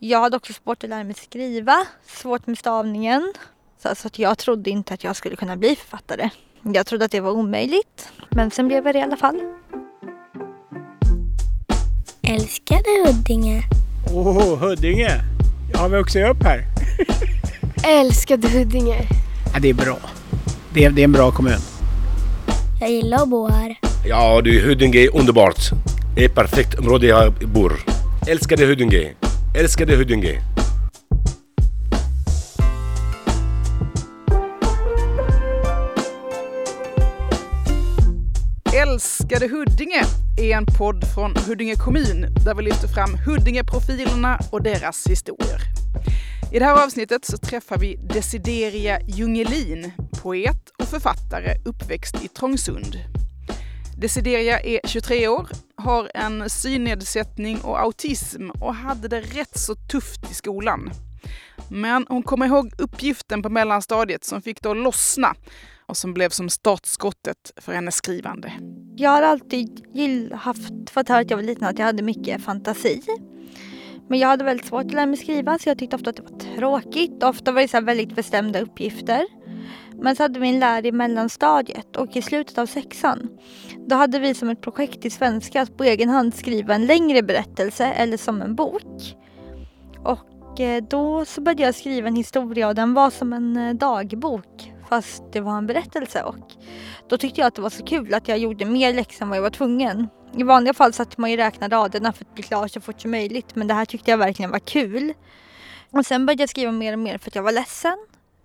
Jag hade också svårt att lära mig skriva, svårt med stavningen. Så, så att jag trodde inte att jag skulle kunna bli författare. Jag trodde att det var omöjligt. Men sen blev jag det i alla fall. Älskar du Huddinge? Åh, oh, Huddinge! Jag har vuxit upp här. Älskar du Huddinge? Ja, det är bra. Det är, det är en bra kommun. Jag gillar att bo här. Ja du, Huddinge är underbart. Det är ett perfekt område jag bor. Älskade Huddinge. Älskade Huddinge. Älskade Huddinge är en podd från Huddinge kommun där vi lyfter fram Huddinge-profilerna och deras historier. I det här avsnittet så träffar vi Desideria Jungelin, poet och författare uppväxt i Trångsund. Desideria är 23 år, har en synnedsättning och autism och hade det rätt så tufft i skolan. Men hon kommer ihåg uppgiften på mellanstadiet som fick det att lossna och som blev som startskottet för hennes skrivande. Jag har alltid gill, haft, fått höra att jag var liten att jag hade mycket fantasi. Men jag hade väldigt svårt att lära mig skriva så jag tyckte ofta att det var tråkigt. Ofta var det så väldigt bestämda uppgifter. Men så hade vi en lärare i mellanstadiet och i slutet av sexan då hade vi som ett projekt i svenska att på egen hand skriva en längre berättelse eller som en bok. Och eh, då så började jag skriva en historia och den var som en eh, dagbok fast det var en berättelse och då tyckte jag att det var så kul att jag gjorde mer läxor än vad jag var tvungen. I vanliga fall satt man ju räkna raderna för att bli klar så fort som möjligt men det här tyckte jag verkligen var kul. Och sen började jag skriva mer och mer för att jag var ledsen.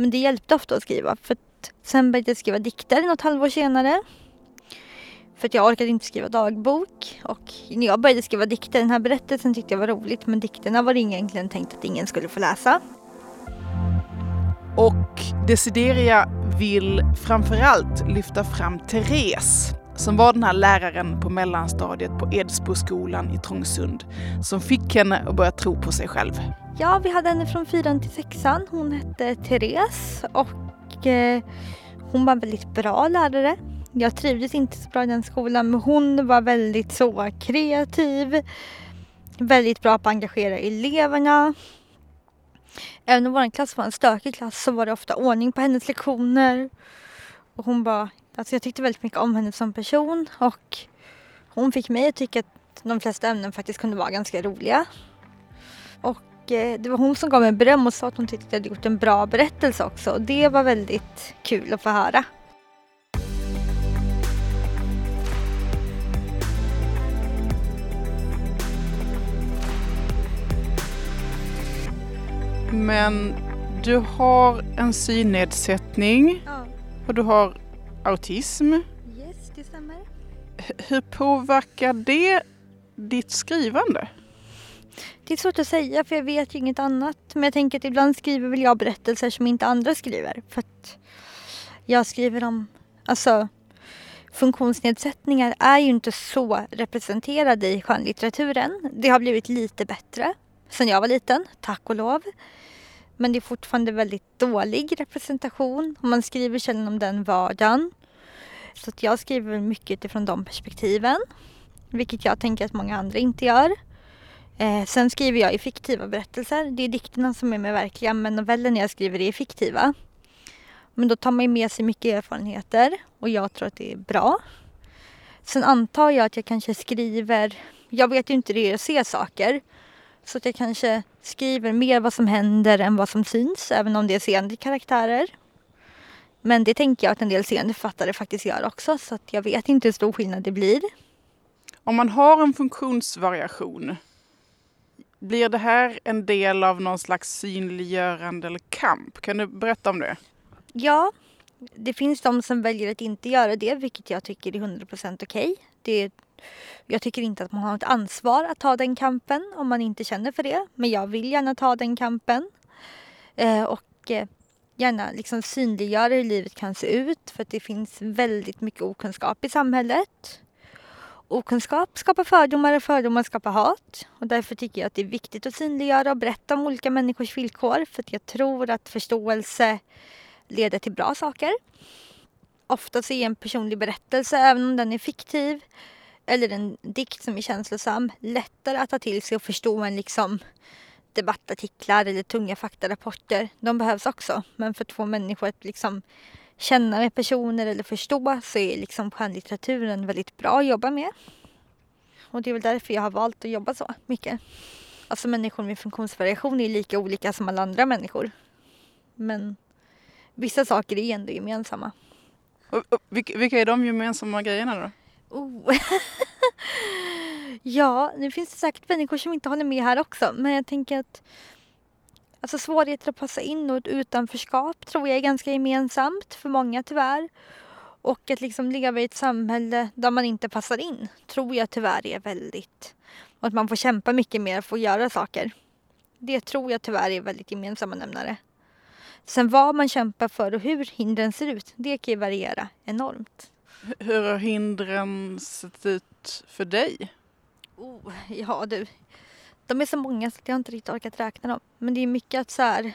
Men det hjälpte ofta att skriva för att sen började jag skriva dikter något halvår senare. För att jag orkade inte skriva dagbok och när jag började skriva dikter, den här berättelsen tyckte jag var roligt men dikterna var det egentligen tänkt att ingen skulle få läsa. Och Desideria vill framförallt lyfta fram Therese som var den här läraren på mellanstadiet på Edsboskolan i Trångsund som fick henne att börja tro på sig själv. Ja, vi hade henne från fyran till sexan. Hon hette Therese och eh, hon var en väldigt bra lärare. Jag trivdes inte så bra i den skolan men hon var väldigt så kreativ. Väldigt bra på att engagera eleverna. Även om vår klass var en stökig klass så var det ofta ordning på hennes lektioner. Och hon var, alltså jag tyckte väldigt mycket om henne som person och hon fick mig att tycka att de flesta ämnen faktiskt kunde vara ganska roliga. Och det var hon som gav mig beröm och sa att hon tyckte att jag hade gjort en bra berättelse också och det var väldigt kul att få höra. Men du har en synnedsättning Ja, och du har autism. yes, det stämmer. Hur påverkar det ditt skrivande? Det är svårt att säga för jag vet ju inget annat. Men jag tänker att ibland skriver väl jag berättelser som inte andra skriver. För att jag skriver om, alltså funktionsnedsättningar är ju inte så representerade i skönlitteraturen. Det har blivit lite bättre sen jag var liten, tack och lov. Men det är fortfarande väldigt dålig representation man skriver sällan om den vardagen. Så att jag skriver mycket utifrån de perspektiven. Vilket jag tänker att många andra inte gör. Eh, sen skriver jag i fiktiva berättelser. Det är dikterna som är mer verkliga men novellerna jag skriver är fiktiva. Men då tar man ju med sig mycket erfarenheter och jag tror att det är bra. Sen antar jag att jag kanske skriver, jag vet ju inte det jag ser saker. Så att jag kanske skriver mer vad som händer än vad som syns även om det är seende karaktärer. Men det tänker jag att en del seende författare faktiskt gör också så att jag vet inte hur stor skillnad det blir. Om man har en funktionsvariation, blir det här en del av någon slags synliggörande eller kamp? Kan du berätta om det? Ja, det finns de som väljer att inte göra det, vilket jag tycker är 100% okej. Det Jag tycker inte att man har ett ansvar att ta den kampen om man inte känner för det. Men jag vill gärna ta den kampen. Eh, och eh, gärna liksom synliggöra hur livet kan se ut. För att det finns väldigt mycket okunskap i samhället. Okunskap skapar fördomar och fördomar skapar hat. Och därför tycker jag att det är viktigt att synliggöra och berätta om olika människors villkor. För att jag tror att förståelse leder till bra saker. Ofta så är en personlig berättelse, även om den är fiktiv, eller en dikt som är känslosam, lättare att ta till sig och förstå än liksom debattartiklar eller tunga faktarapporter. De behövs också. Men för två människor att liksom känna med personer eller förstå så är liksom skönlitteraturen väldigt bra att jobba med. Och det är väl därför jag har valt att jobba så mycket. Alltså människor med funktionsvariation är lika olika som alla andra människor. Men vissa saker är ändå gemensamma. Och, och, vilka, är de gemensamma grejerna då? Oh. ja, nu finns det säkert människor som inte håller med här också. Men jag tänker att alltså svårigheter att passa in och ett utanförskap tror jag är ganska gemensamt för många tyvärr. Och att liksom leva i ett samhälle där man inte passar in tror jag tyvärr är väldigt... Och att man får kämpa mycket mer för att göra saker. Det tror jag tyvärr är väldigt gemensamma nämnare. Sen vad man kämpar för och hur hindren ser ut, det kan ju variera enormt. Hur har hindren sett ut för dig? Oh, ja du, de är så många så jag har inte riktigt orkat räkna dem. Men det är mycket att så här...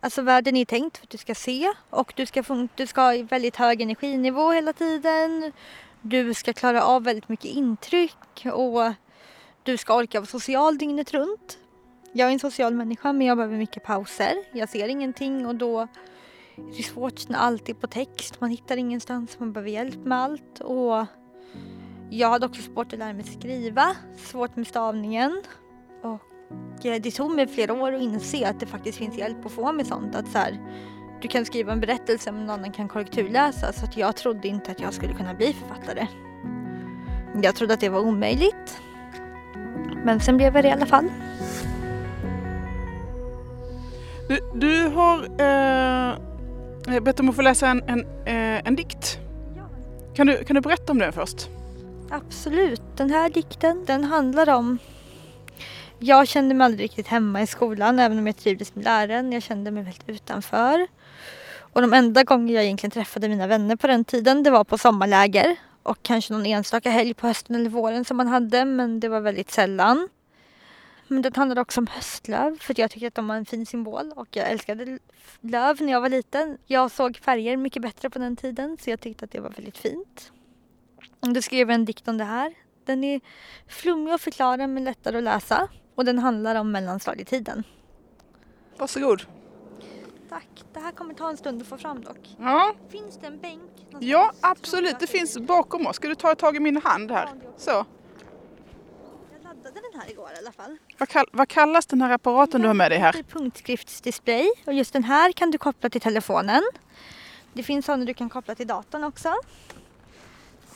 Alltså världen är tänkt för att du ska se och du ska, du ska ha väldigt hög energinivå hela tiden. Du ska klara av väldigt mycket intryck och du ska orka vara social dygnet runt. Jag är en social människa men jag behöver mycket pauser. Jag ser ingenting och då är det svårt när allt är på text. Man hittar ingenstans, man behöver hjälp med allt. Och jag hade också svårt att lära mig skriva, svårt med stavningen. Och eh, det tog mig flera år att inse att det faktiskt finns hjälp att få med sånt. Att så här, du kan skriva en berättelse men någon annan kan korrekturläsa. Så att jag trodde inte att jag skulle kunna bli författare. Jag trodde att det var omöjligt. Men sen blev jag det i alla fall. Du, du har eh, bett om att få läsa en, en, eh, en dikt. Kan du, kan du berätta om den först? Absolut. Den här dikten den handlar om... Jag kände mig aldrig riktigt hemma i skolan även om jag trivdes med läraren. Jag kände mig väldigt utanför. Och de enda gånger jag egentligen träffade mina vänner på den tiden det var på sommarläger. Och kanske någon enstaka helg på hösten eller våren som man hade men det var väldigt sällan. Men den handlade också om höstlöv för jag tyckte att de var en fin symbol och jag älskade löv när jag var liten. Jag såg färger mycket bättre på den tiden så jag tyckte att det var väldigt fint. Då skrev en dikt om det här. Den är flummig att förklara men lättare att läsa och den handlar om mellanstadietiden. Varsågod. Tack. Det här kommer ta en stund att få fram dock. Ja, Finns det en bänk? ja absolut. Det finns bakom oss. Ska du ta tag i min hand här? Så. Jag laddade den här igår i alla fall. Vad, kall, vad kallas den här apparaten du har med dig Det här? är punktskriftsdisplay och just den här kan du koppla till telefonen. Det finns sådana du kan koppla till datorn också.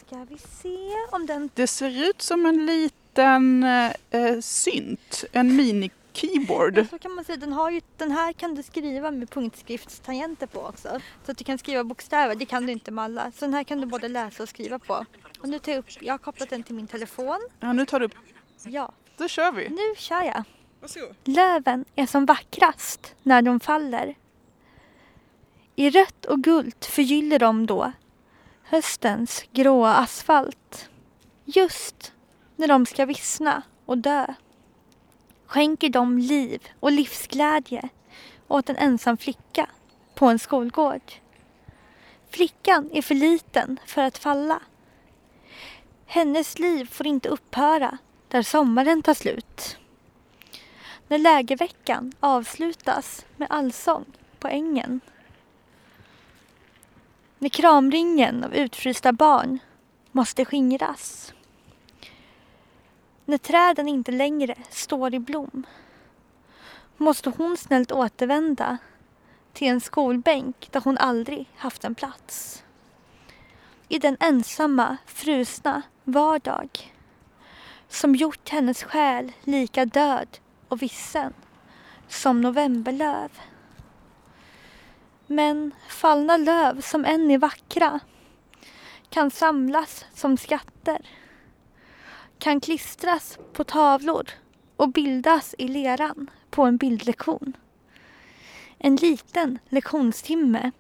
Ska vi se om den... Det ser ut som en liten eh, synt. En mini-keyboard. Så kan man säga, den, har ju, den här kan du skriva med punktskriftstangenter på också. Så att du kan skriva bokstäver, det kan du inte med alla. Så den här kan du både läsa och skriva på. Och nu tar jag upp, jag har kopplat den till min telefon. Ja, nu tar du upp. Ja, Då kör vi. nu kör jag. Varsågod. Löven är som vackrast när de faller. I rött och gult förgyller de då höstens gråa asfalt. Just när de ska vissna och dö skänker de liv och livsglädje åt en ensam flicka på en skolgård. Flickan är för liten för att falla. Hennes liv får inte upphöra där sommaren tar slut. När lägerveckan avslutas med allsång på ängen. När kramringen av utfrysta barn måste skingras. När träden inte längre står i blom måste hon snällt återvända till en skolbänk där hon aldrig haft en plats. I den ensamma, frusna vardag som gjort hennes själ lika död och vissen som novemberlöv. Men fallna löv som än är vackra kan samlas som skatter. Kan klistras på tavlor och bildas i leran på en bildlektion. En liten lektionstimme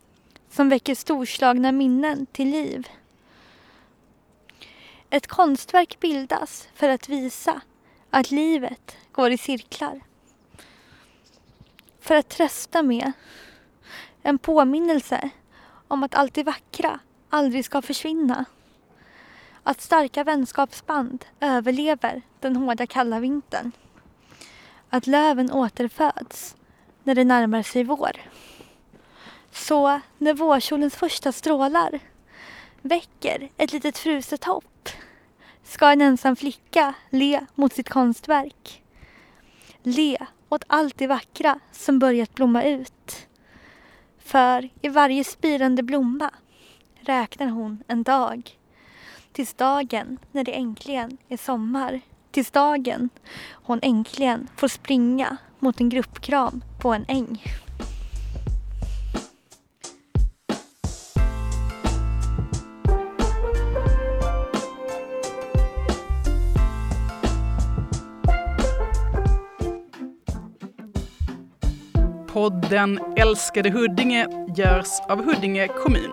som väcker storslagna minnen till liv. Ett konstverk bildas för att visa att livet går i cirklar. För att trösta med en påminnelse om att allt det vackra aldrig ska försvinna. Att starka vänskapsband överlever den hårda kalla vintern. att löven återföds när det närmar sig vår. Så när vårsolens första strålar väcker ett litet fruset hopp ska en ensam flicka le mot sitt konstverk. Le åt allt det vackra som börjat blomma ut. För i varje spirande blomma räknar hon en dag. Tills dagen när det äntligen är sommar. Tills dagen hon äntligen får springa mot en gruppkram på en äng. Podden Älskade Huddinge görs av Huddinge kommun.